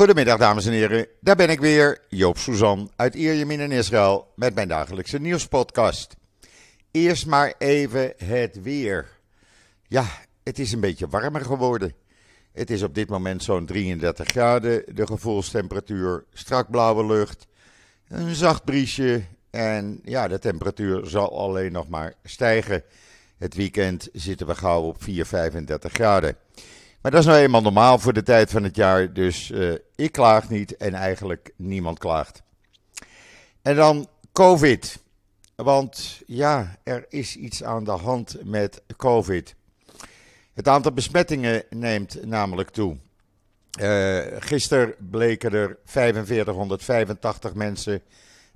Goedemiddag dames en heren, daar ben ik weer, Joop Suzan uit Ierjemien in Israël met mijn dagelijkse nieuwspodcast. Eerst maar even het weer. Ja, het is een beetje warmer geworden. Het is op dit moment zo'n 33 graden, de gevoelstemperatuur, strak blauwe lucht, een zacht briesje en ja, de temperatuur zal alleen nog maar stijgen. Het weekend zitten we gauw op 4, 35 graden. Maar dat is nou eenmaal normaal voor de tijd van het jaar, dus uh, ik klaag niet en eigenlijk niemand klaagt. En dan COVID. Want ja, er is iets aan de hand met COVID. Het aantal besmettingen neemt namelijk toe. Uh, gisteren bleken er 4585 mensen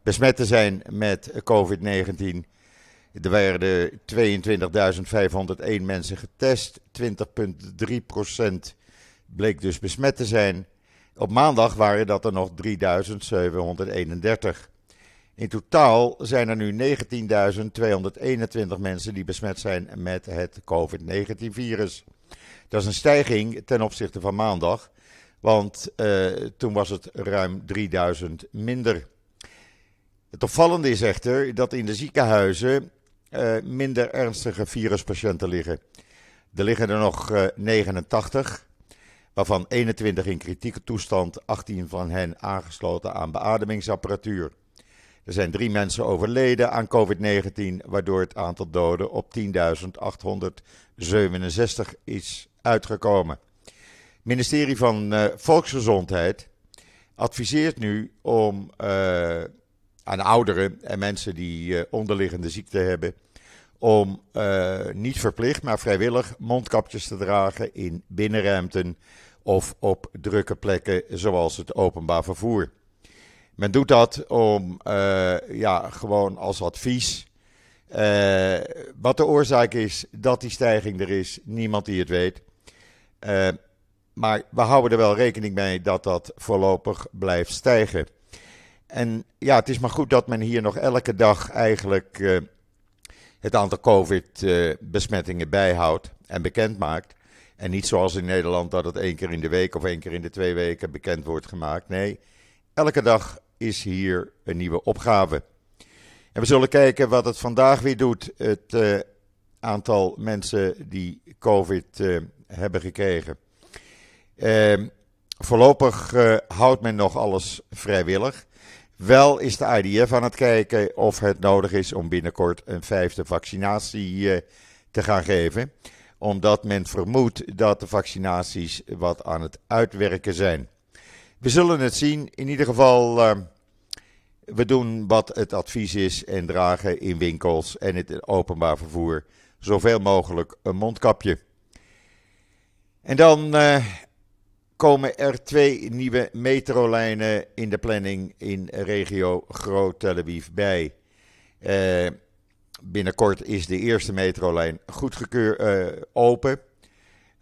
besmet te zijn met COVID-19. Er werden 22.501 mensen getest. 20,3% bleek dus besmet te zijn. Op maandag waren dat er nog 3.731. In totaal zijn er nu 19.221 mensen die besmet zijn met het COVID-19-virus. Dat is een stijging ten opzichte van maandag, want uh, toen was het ruim 3000 minder. Het opvallende is echter dat in de ziekenhuizen uh, minder ernstige viruspatiënten liggen. Er liggen er nog uh, 89, waarvan 21 in kritieke toestand, 18 van hen aangesloten aan beademingsapparatuur. Er zijn drie mensen overleden aan COVID-19, waardoor het aantal doden op 10.867 is uitgekomen. Het ministerie van uh, Volksgezondheid adviseert nu om aan ouderen en mensen die uh, onderliggende ziekte hebben, om niet verplicht, maar vrijwillig mondkapjes te dragen in binnenruimten of op drukke plekken zoals het openbaar vervoer. Men doet dat om, uh, ja, gewoon als advies. Wat de oorzaak is dat die stijging er is, niemand die het weet. Maar we houden er wel rekening mee dat dat voorlopig blijft stijgen. En ja, het is maar goed dat men hier nog elke dag eigenlijk het aantal COVID-besmettingen bijhoudt en bekend maakt. En niet zoals in Nederland dat het één keer in de week of één keer in de twee weken bekend wordt gemaakt. Nee, elke dag is hier een nieuwe opgave. En we zullen kijken wat het vandaag weer doet. Het uh, aantal mensen die COVID uh, hebben gekregen. Uh, voorlopig houdt men nog alles vrijwillig. Wel is de IDF aan het kijken of het nodig is om binnenkort een vijfde vaccinatie te gaan geven. Omdat men vermoedt dat de vaccinaties wat aan het uitwerken zijn. We zullen het zien. In ieder geval, uh, we doen wat het advies is en dragen in winkels en het openbaar vervoer zoveel mogelijk een mondkapje. En dan uh, komen er twee nieuwe metrolijnen in de planning in regio Groot Tel Aviv bij. Uh, binnenkort is de eerste metrolijn goedgekeurd uh, open.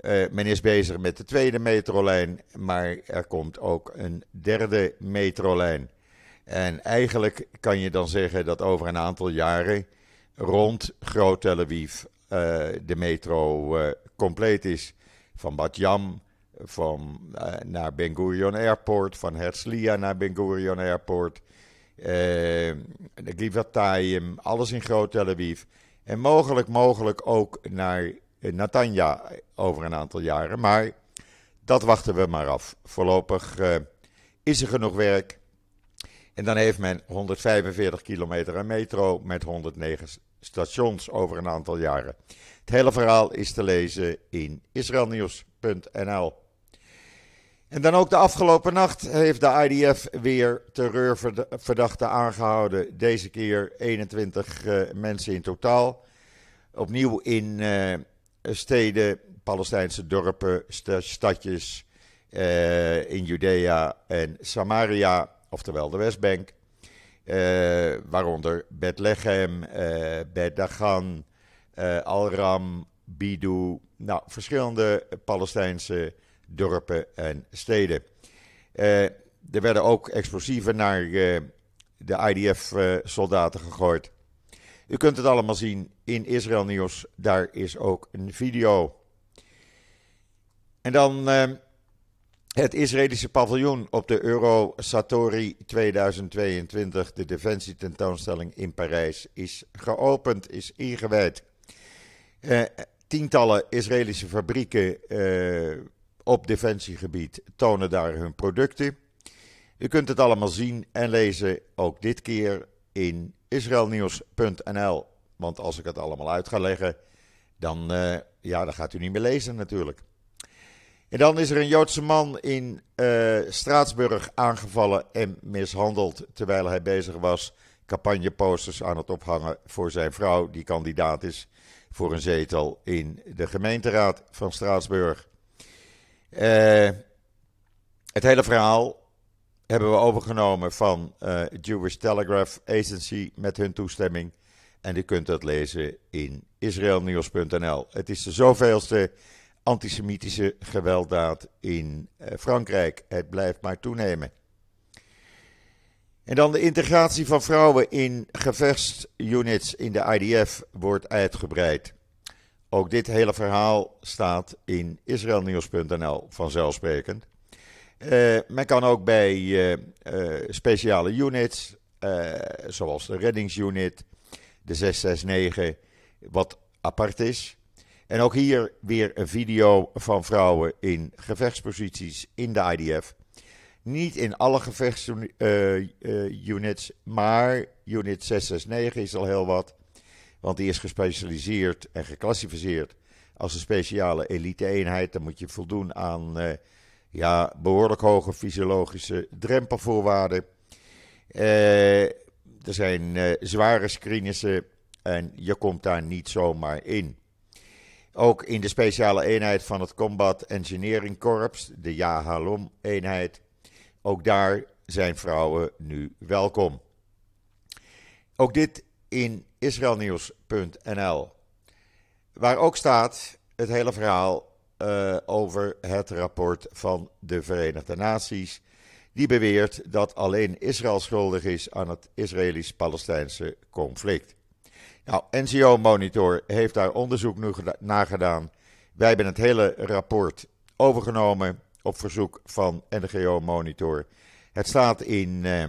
Uh, men is bezig met de tweede metrolijn, maar er komt ook een derde metrolijn. En eigenlijk kan je dan zeggen dat over een aantal jaren rond Groot Tel Aviv de metro compleet is. Van Bat Yam van, naar Ben Gurion Airport, van Herzliya naar Ben Gurion Airport, de Givatayim, alles in Groot Tel Aviv. En mogelijk, mogelijk ook naar Natanja over een aantal jaren. Maar dat wachten we maar af. Voorlopig is er genoeg werk. En dan heeft men 145 kilometer aan metro met 109 stations over een aantal jaren. Het hele verhaal is te lezen in israelnieuws.nl. En dan ook de afgelopen nacht heeft de IDF weer terreurverdachten aangehouden. Deze keer 21 uh, mensen in totaal. Opnieuw in uh, steden, Palestijnse dorpen, stadjes uh, in Judea en Samaria, oftewel de Westbank. Waaronder Bethlehem, Beth Dagan, Al-Ram, Bidu. Nou, verschillende Palestijnse dorpen en steden. er werden ook explosieven naar de IDF-soldaten gegooid. U kunt het allemaal zien in Israël Nieuws. Daar is ook een video. En dan uh, Het Israëlische paviljoen op de Euro Satori 2022, de defensietentoonstelling in Parijs, is geopend, is ingewijd. Tientallen Israëlische fabrieken op defensiegebied tonen daar hun producten. U kunt het allemaal zien en lezen, ook dit keer in israelnieuws.nl. Want als ik het allemaal uit ga leggen, dan, uh, ja, dan gaat u niet meer lezen natuurlijk. En dan is er een Joodse man in uh, Straatsburg aangevallen en mishandeld terwijl hij bezig was campagneposters aan het ophangen voor zijn vrouw, die kandidaat is voor een zetel in de gemeenteraad van Straatsburg. Uh, het hele verhaal hebben we overgenomen van uh, Jewish Telegraph Agency met hun toestemming. En u kunt dat lezen in israelnieuws.nl. Het is de zoveelste antisemitische gewelddaad in eh, Frankrijk. Het blijft maar toenemen. En dan de integratie van vrouwen in gevechtsunits in de IDF wordt uitgebreid. Ook dit hele verhaal staat in israelnieuws.nl vanzelfsprekend. Uh, men kan ook bij uh, uh, speciale units, zoals de reddingsunit, de 669, wat apart is. En ook hier weer een video van vrouwen in gevechtsposities in de IDF. Niet in alle gevechtsunits, maar unit 669 is al heel wat. Want die is gespecialiseerd en geclassificeerd als een speciale elite-eenheid. Dan moet je voldoen aan uh, ja, behoorlijk hoge fysiologische drempelvoorwaarden. Uh, er zijn zware screenissen en je komt daar niet zomaar in. Ook in de speciale eenheid van het Combat Engineering Corps, de Yahalom-eenheid. Ook daar zijn vrouwen nu welkom. Ook dit in israelnieuws.nl. Waar ook staat het hele verhaal uh, over het rapport van de Verenigde Naties. Die beweert dat alleen Israël schuldig is aan het Israëlisch-Palestijnse conflict. Nou, NCO Monitor heeft daar onderzoek nu naar gedaan. Wij hebben het hele rapport overgenomen op verzoek van NGO Monitor. Het staat in uh,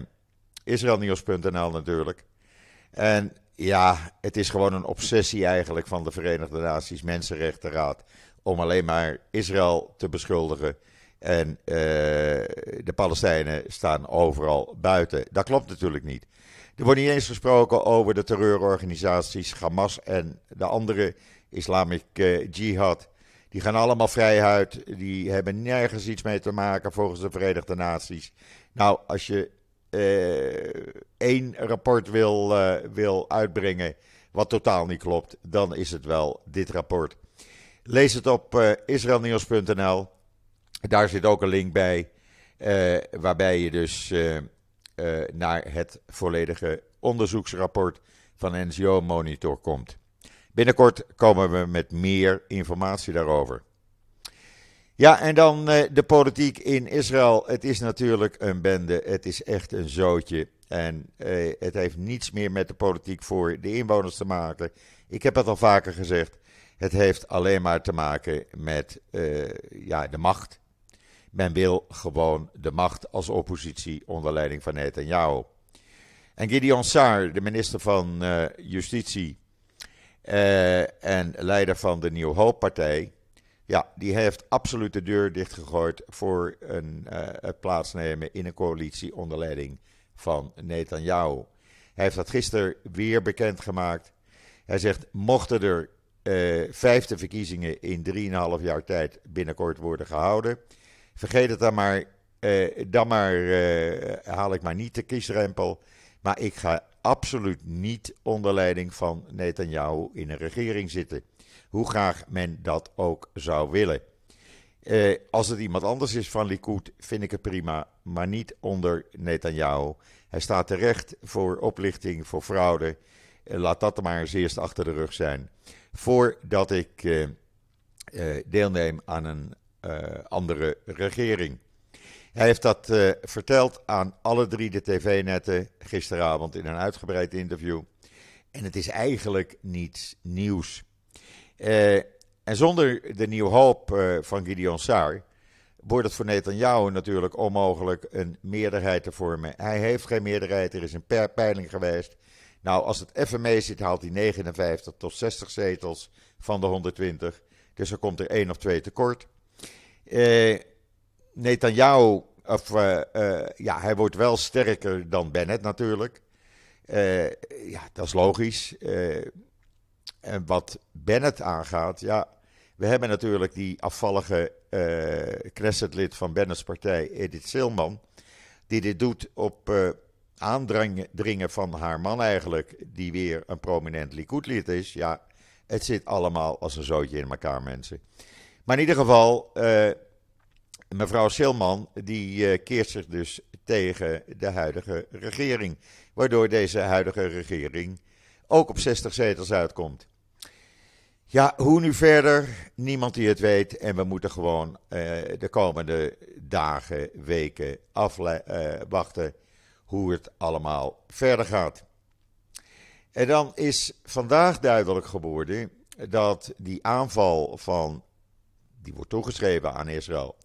israelnieuws.nl natuurlijk. En ja, het is gewoon een obsessie eigenlijk van de Verenigde Naties Mensenrechtenraad om alleen maar Israël te beschuldigen. En uh, de Palestijnen staan overal buiten. Dat klopt natuurlijk niet. Er wordt niet eens gesproken over de terreurorganisaties Hamas en de andere Islamic Jihad. Die gaan allemaal vrij uit. Die hebben nergens iets mee te maken volgens de Verenigde Naties. Nou, als je één rapport wil, uh, wil uitbrengen wat totaal niet klopt, dan is het wel dit rapport. Lees het op uh, israelnieuws.nl. Daar zit ook een link bij, waarbij je dus naar het volledige onderzoeksrapport van NGO Monitor komt. Binnenkort komen we met meer informatie daarover. Ja, en dan uh, de politiek in Israël. Het is natuurlijk een bende. Het is echt een zootje. En uh, het heeft niets meer met de politiek voor de inwoners te maken. Ik heb het al vaker gezegd. Het heeft alleen maar te maken met uh, ja, de macht. Men wil gewoon de macht als oppositie onder leiding van Netanyahu. En Gideon Saar, de minister van Justitie en leider van de Nieuw Hoop-partij, ja, die heeft absoluut de deur dichtgegooid voor een, het plaatsnemen in een coalitie onder leiding van Netanyahu. Hij heeft dat gisteren weer bekendgemaakt. Hij zegt, mochten er vijfde verkiezingen in 3,5 jaar tijd binnenkort worden gehouden Vergeet het dan maar. Uh, dan maar haal ik maar niet de kiesrempel. Maar ik ga absoluut niet onder leiding van Netanyahu in een regering zitten. Hoe graag men dat ook zou willen. Uh, als het iemand anders is van Likud, vind ik het prima. Maar niet onder Netanyahu. Hij staat terecht voor oplichting, voor fraude. laat dat maar eens eerst achter de rug zijn. Voordat ik deelneem aan een andere regering. Hij heeft dat verteld aan alle drie de tv-netten gisteravond in een uitgebreid interview. En het is eigenlijk niets nieuws. Uh, en zonder de nieuwe hoop van Gideon Saar wordt het voor Netanyahu natuurlijk onmogelijk een meerderheid te vormen. Hij heeft geen meerderheid, er is een peiling geweest. Nou, als het even mee zit, haalt hij 59 tot 60 zetels van de 120. Dus er komt er één of twee tekort. Eh, Netanyahu, of, uh, ja, hij wordt wel sterker dan Bennett natuurlijk. Ja, dat is logisch. En wat Bennett aangaat, ja, we hebben natuurlijk die afvallige uh, Knesset-lid van Bennett's partij, Edith Silman, die dit doet op aandringen van haar man eigenlijk, die weer een prominent Likud-lid is. Ja, het zit allemaal als een zootje in elkaar, mensen. Maar in ieder geval, uh, mevrouw Silman, die keert zich dus tegen de huidige regering. Waardoor deze huidige regering ook op 60 zetels uitkomt. Ja, hoe nu verder? Niemand die het weet. En we moeten gewoon uh, de komende dagen, weken afwachten hoe het allemaal verder gaat. En dan is vandaag duidelijk geworden dat die aanval van, die wordt toegeschreven aan Israël,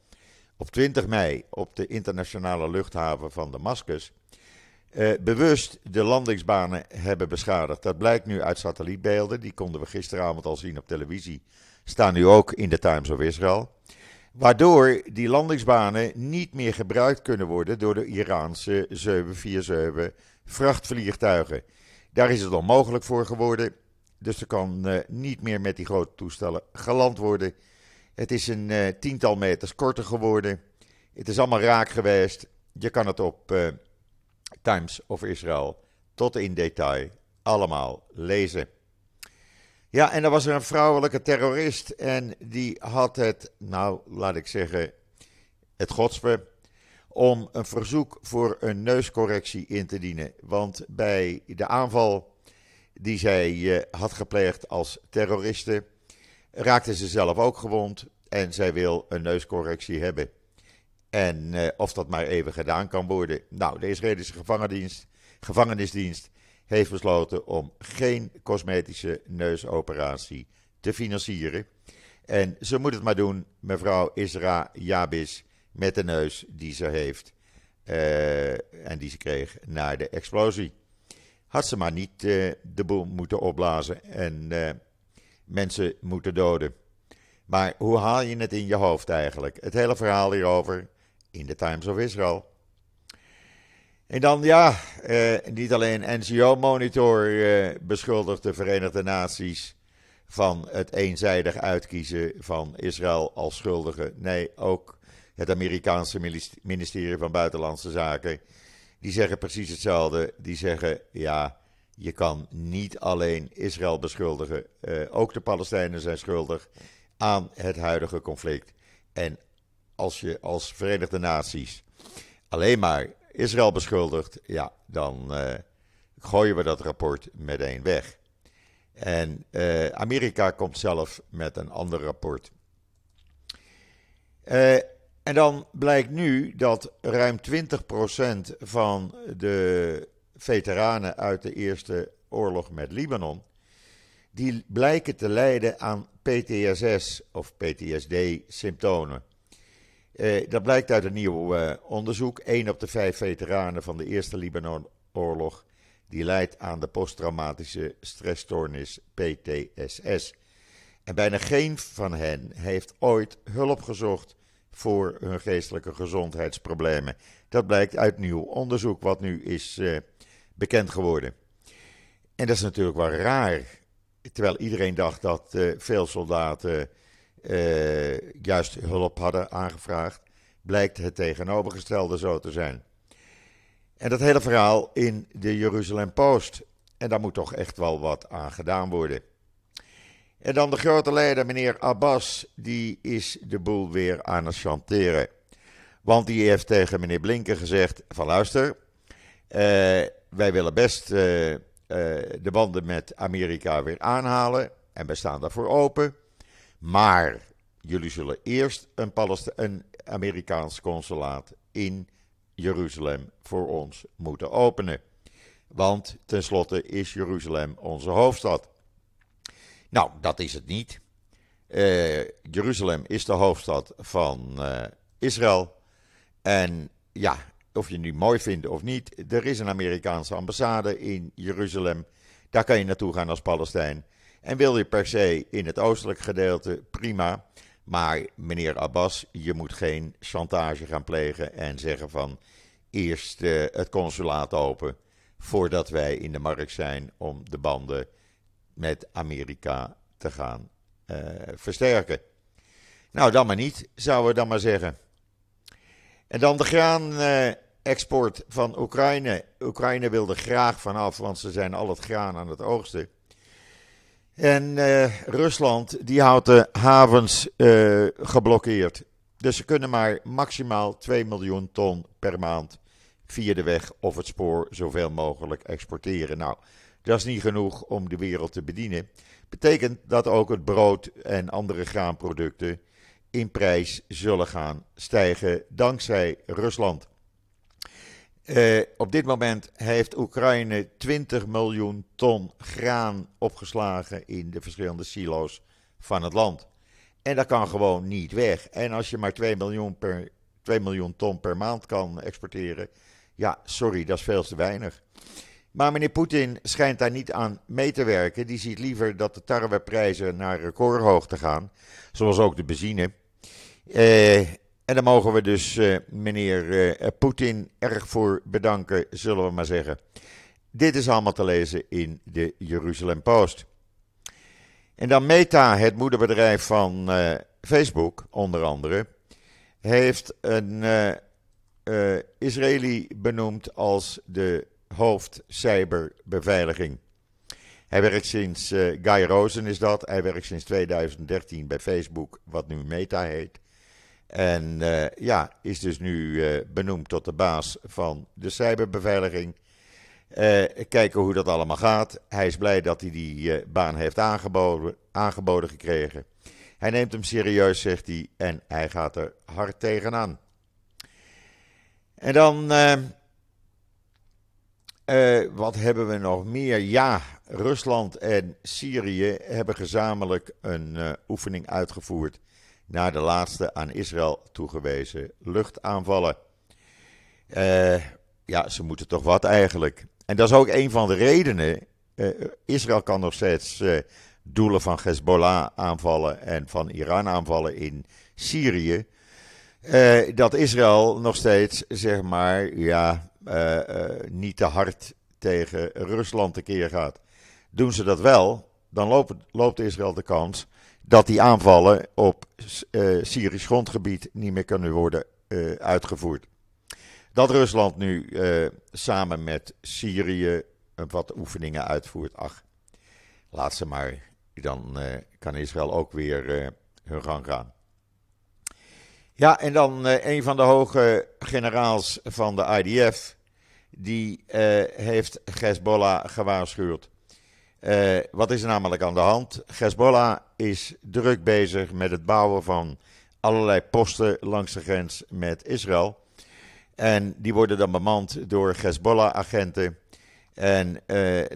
op 20 mei op de internationale luchthaven van Damascus, eh, bewust de landingsbanen hebben beschadigd. Dat blijkt nu uit satellietbeelden, die konden we gisteravond al zien op televisie, staan nu ook in de Times of Israel. Waardoor die landingsbanen niet meer gebruikt kunnen worden door de Iraanse 747 vrachtvliegtuigen. Daar is het onmogelijk voor geworden. Dus er kan uh, niet meer met die grote toestellen geland worden. Het is een uh, tiental meters korter geworden. Het is allemaal raak geweest. Je kan het op Times of Israel tot in detail allemaal lezen. Ja, en er was er een vrouwelijke terrorist en die had het, nou laat ik zeggen, het godspe om een verzoek voor een neuscorrectie in te dienen. Want bij de aanval die zij eh, had gepleegd als terroriste, raakte ze zelf ook gewond en zij wil een neuscorrectie hebben. En uh, of dat maar even gedaan kan worden. Nou, de Israëlische gevangenisdienst, heeft besloten om geen cosmetische neusoperatie te financieren. En ze moet het maar doen, mevrouw Isra Jabis, met de neus die ze heeft uh, en die ze kreeg na de explosie. Had ze maar niet uh, de boel moeten opblazen en mensen moeten doden. Maar hoe haal je het in je hoofd eigenlijk? Het hele verhaal hierover in de Times of Israel. En dan ja, eh, niet alleen NGO Monitor eh, beschuldigt de Verenigde Naties van het eenzijdig uitkiezen van Israël als schuldige. Nee, ook het Amerikaanse ministerie van Buitenlandse Zaken. Die zeggen precies hetzelfde. Die zeggen ja, je kan niet alleen Israël beschuldigen. Uh, ook de Palestijnen zijn schuldig aan het huidige conflict. En als je als Verenigde Naties alleen maar Israël beschuldigt, ja, dan uh, gooien we dat rapport meteen weg. En uh, Amerika komt zelf met een ander rapport. Uh, en dan blijkt nu dat ruim 20% van de veteranen uit de Eerste Oorlog met Libanon, die blijken te lijden aan PTSS of PTSD-symptomen. Eh, dat blijkt uit een nieuw eh, onderzoek. 1 op de 5 veteranen van de Eerste Libanon-oorlog die leidt aan de posttraumatische stressstoornis PTSS. En bijna geen van hen heeft ooit hulp gezocht voor hun geestelijke gezondheidsproblemen. Dat blijkt uit nieuw onderzoek wat nu is uh, bekend geworden. En dat is natuurlijk wel raar. Terwijl iedereen dacht dat veel soldaten uh, juist hulp hadden aangevraagd, blijkt het tegenovergestelde zo te zijn. En dat hele verhaal in de Jeruzalem Post. En daar moet toch echt wel wat aan gedaan worden. En dan de grote leider, meneer Abbas, die is de boel weer aan het chanteren. Want die heeft tegen meneer Blinken gezegd: van luister, uh, wij willen best uh, de banden met Amerika weer aanhalen. En wij staan daarvoor open. Maar jullie zullen eerst een, een Amerikaans consulaat in Jeruzalem voor ons moeten openen. Want tenslotte is Jeruzalem onze hoofdstad. Nou, dat is het niet. Uh, Jeruzalem is de hoofdstad van uh, Israël. En ja, of je nu mooi vindt of niet, er is een Amerikaanse ambassade in Jeruzalem. Daar kan je naartoe gaan als Palestijn. En wil je per se in het oostelijk gedeelte, prima. Maar meneer Abbas, je moet geen chantage gaan plegen en zeggen van eerst uh, het consulaat open voordat wij in de markt zijn om de banden met Amerika te gaan uh, versterken. Nou, dan maar niet, zouden we dan maar zeggen. En dan de graanexport van Oekraïne. Oekraïne wilde graag vanaf, want ze zijn al het graan aan het oogsten. En uh, Rusland die houdt de havens uh, geblokkeerd. Dus ze kunnen maar maximaal 2 miljoen ton per maand via de weg of het spoor zoveel mogelijk exporteren. Nou, dat is niet genoeg om de wereld te bedienen. Betekent dat ook het brood en andere graanproducten in prijs zullen gaan stijgen dankzij Rusland. Uh, op dit moment heeft Oekraïne 20 miljoen ton graan opgeslagen in de verschillende silo's van het land. En dat kan gewoon niet weg. En als je maar 2 miljoen, per, 2 miljoen ton per maand kan exporteren, ja, sorry, dat is veel te weinig. Maar meneer Poetin schijnt daar niet aan mee te werken. Die ziet liever dat de tarweprijzen naar recordhoogte gaan, zoals ook de benzine. Eh, en daar mogen we dus uh, meneer uh, Poetin erg voor bedanken, zullen we maar zeggen. Dit is allemaal te lezen in de Jeruzalem Post. En dan Meta, het moederbedrijf van uh, Facebook, onder andere, heeft een Israëli benoemd als de hoofd cyberbeveiliging. Hij werkt sinds, Guy Rosen is dat, hij werkt sinds 2013 bij Facebook, wat nu Meta heet. En uh, ja, is dus nu uh, benoemd tot de baas van de cyberbeveiliging. Uh, kijken hoe dat allemaal gaat. Hij is blij dat hij die baan heeft aangeboden, aangeboden gekregen. Hij neemt hem serieus, zegt hij, en hij gaat er hard tegenaan. En dan, wat hebben we nog meer? Ja, Rusland en Syrië hebben gezamenlijk een oefening uitgevoerd na de laatste aan Israël toegewezen luchtaanvallen. Uh, ja, ze moeten toch wat eigenlijk. En dat is ook een van de redenen. Uh, Israël kan nog steeds uh, doelen van Hezbollah aanvallen en van Iran aanvallen in Syrië. dat Israël nog steeds, zeg maar, ja, niet te hard tegen Rusland tekeer gaat. Doen ze dat wel, dan loopt, loopt Israël de kans dat die aanvallen op uh, Syrisch grondgebied niet meer kunnen worden uh, uitgevoerd. Dat Rusland nu uh, samen met Syrië wat oefeningen uitvoert, ach, laat ze maar. Dan kan Israël ook weer hun gang gaan. Ja, en dan een van de hoge generaals van de IDF, die heeft Hezbollah gewaarschuwd uh, wat is er namelijk aan de hand? Hezbollah is druk bezig met het bouwen van allerlei posten langs de grens met Israël. En die worden dan bemand door Hezbollah-agenten. En uh,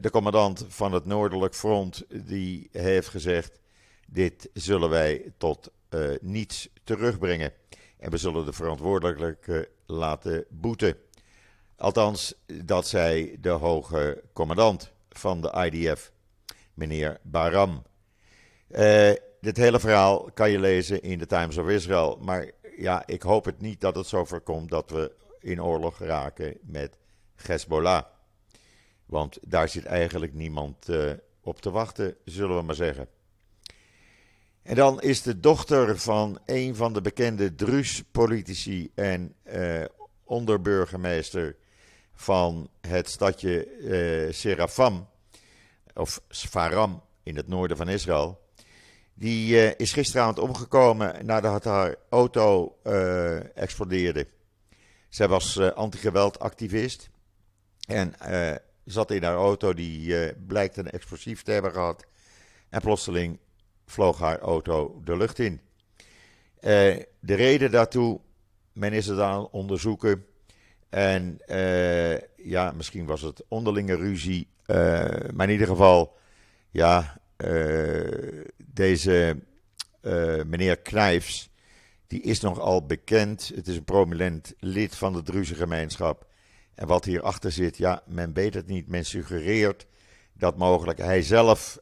de commandant van het Noordelijk Front die heeft gezegd: dit zullen wij tot uh, niets terugbrengen. En we zullen de verantwoordelijke laten boeten. Althans, dat zei de hoge commandant van de IDF, meneer Baram. Uh, dit hele verhaal kan je lezen in de Times of Israel. Maar ja, ik hoop het niet dat het zo voorkomt dat we in oorlog raken met Hezbollah. Want daar zit eigenlijk niemand uh, op te wachten, zullen we maar zeggen. En dan is de dochter van een van de bekende Druus-politici en uh, onderburgemeester van het stadje uh, Serafam, of Sfaram in het noorden van Israël. Die uh, is gisteravond omgekomen nadat haar auto uh, explodeerde. Zij was uh, anti-geweldactivist en zat in haar auto die blijkt een explosief te hebben gehad. En plotseling vloog haar auto de lucht in. de reden daartoe, men is het aan het onderzoeken. En ja, misschien was het onderlinge ruzie uh, maar in ieder geval, ja, uh, deze uh, meneer Knijfs, Die is nogal bekend. Het is een prominent lid van de Druze gemeenschap. En wat hierachter zit, ja, men weet het niet. Men suggereert dat mogelijk hij zelf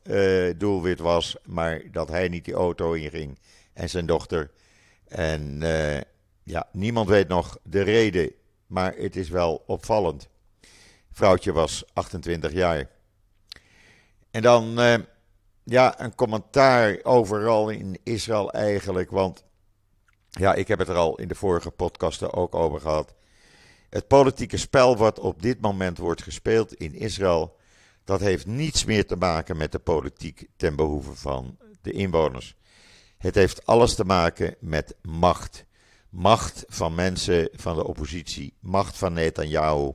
doelwit was, maar dat hij niet die auto inging en zijn dochter. En ja, niemand weet nog de reden, maar het is wel opvallend. Vrouwtje was 28 jaar. En dan, uh, ja, een commentaar overal in Israël eigenlijk, want ja, ik heb het er al in de vorige podcasten ook over gehad. Het politieke spel wat op dit moment wordt gespeeld in Israël, dat heeft niets meer te maken met de politiek ten behoeve van de inwoners. Het heeft alles te maken met macht. Macht van mensen van de oppositie, macht van Netanyahu,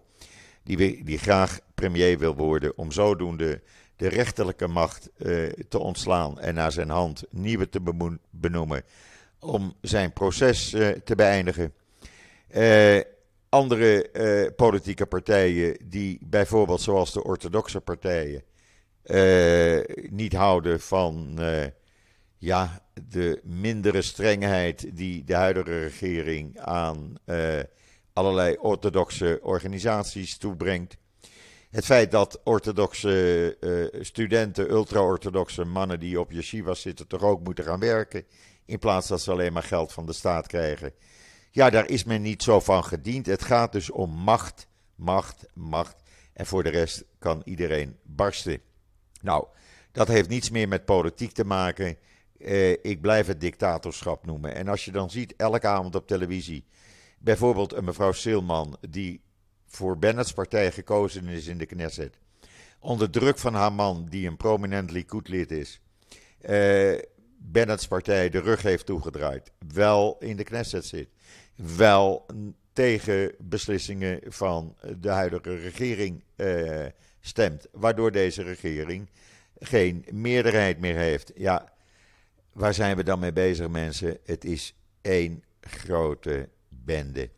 die, die graag premier wil worden om zodoende de rechterlijke macht uh, te ontslaan en naar zijn hand nieuwe te benoemen om zijn proces uh, te beëindigen. Uh, andere politieke partijen die bijvoorbeeld zoals de orthodoxe partijen niet houden van ja, de mindere strengheid die de huidige regering aan allerlei orthodoxe organisaties toebrengt. Het feit dat orthodoxe uh, studenten, ultra-orthodoxe mannen die op yeshivas zitten, toch ook moeten gaan werken. In plaats dat ze alleen maar geld van de staat krijgen. Ja, daar is men niet zo van gediend. Het gaat dus om macht, macht, macht. En voor de rest kan iedereen barsten. Nou, dat heeft niets meer met politiek te maken. Uh, ik blijf het dictatorschap noemen. En als je dan ziet elke avond op televisie. Bijvoorbeeld een mevrouw Silman, die voor Bennett's partij gekozen is in de Knesset. Onder druk van haar man, die een prominent Likud-lid is. Uh, Bennett's partij de rug heeft toegedraaid. Wel in de Knesset zit. Wel tegen beslissingen van de huidige regering uh, stemt. Waardoor deze regering geen meerderheid meer heeft. Ja, waar zijn we dan mee bezig, mensen? Het is één grote bende.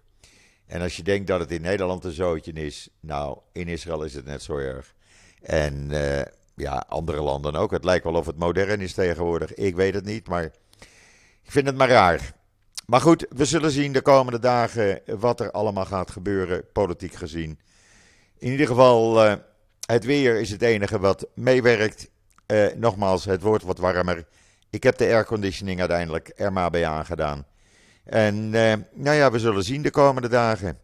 En als je denkt dat het in Nederland een zootje is, nou, in Israël is het net zo erg. En uh, ja, andere landen ook. Het lijkt wel of het modern is tegenwoordig. Ik weet het niet, maar ik vind het maar raar. Maar goed, we zullen zien de komende dagen wat er allemaal gaat gebeuren, politiek gezien. In ieder geval, uh, het weer is het enige wat meewerkt. Uh, nogmaals, het wordt wat warmer. Ik heb de airconditioning uiteindelijk er maar bij aangedaan. En uh, nou ja, we zullen zien de komende dagen.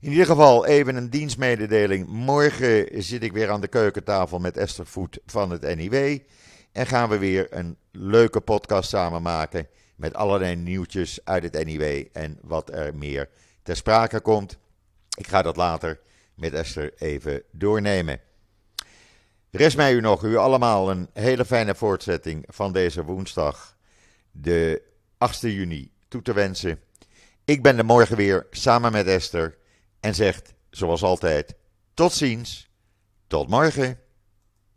In ieder geval even een dienstmededeling. Morgen zit ik weer aan de keukentafel met Esther Voet van het NIW. En gaan we weer een leuke podcast samen maken. Met allerlei nieuwtjes uit het NIW en wat er meer ter sprake komt. Ik ga dat later met Esther even doornemen. Rest mij u nog, u allemaal een hele fijne voortzetting van deze woensdag, de 8 juni, toe te wensen. Ik ben er morgen weer samen met Esther en zegt, zoals altijd, tot ziens, tot morgen.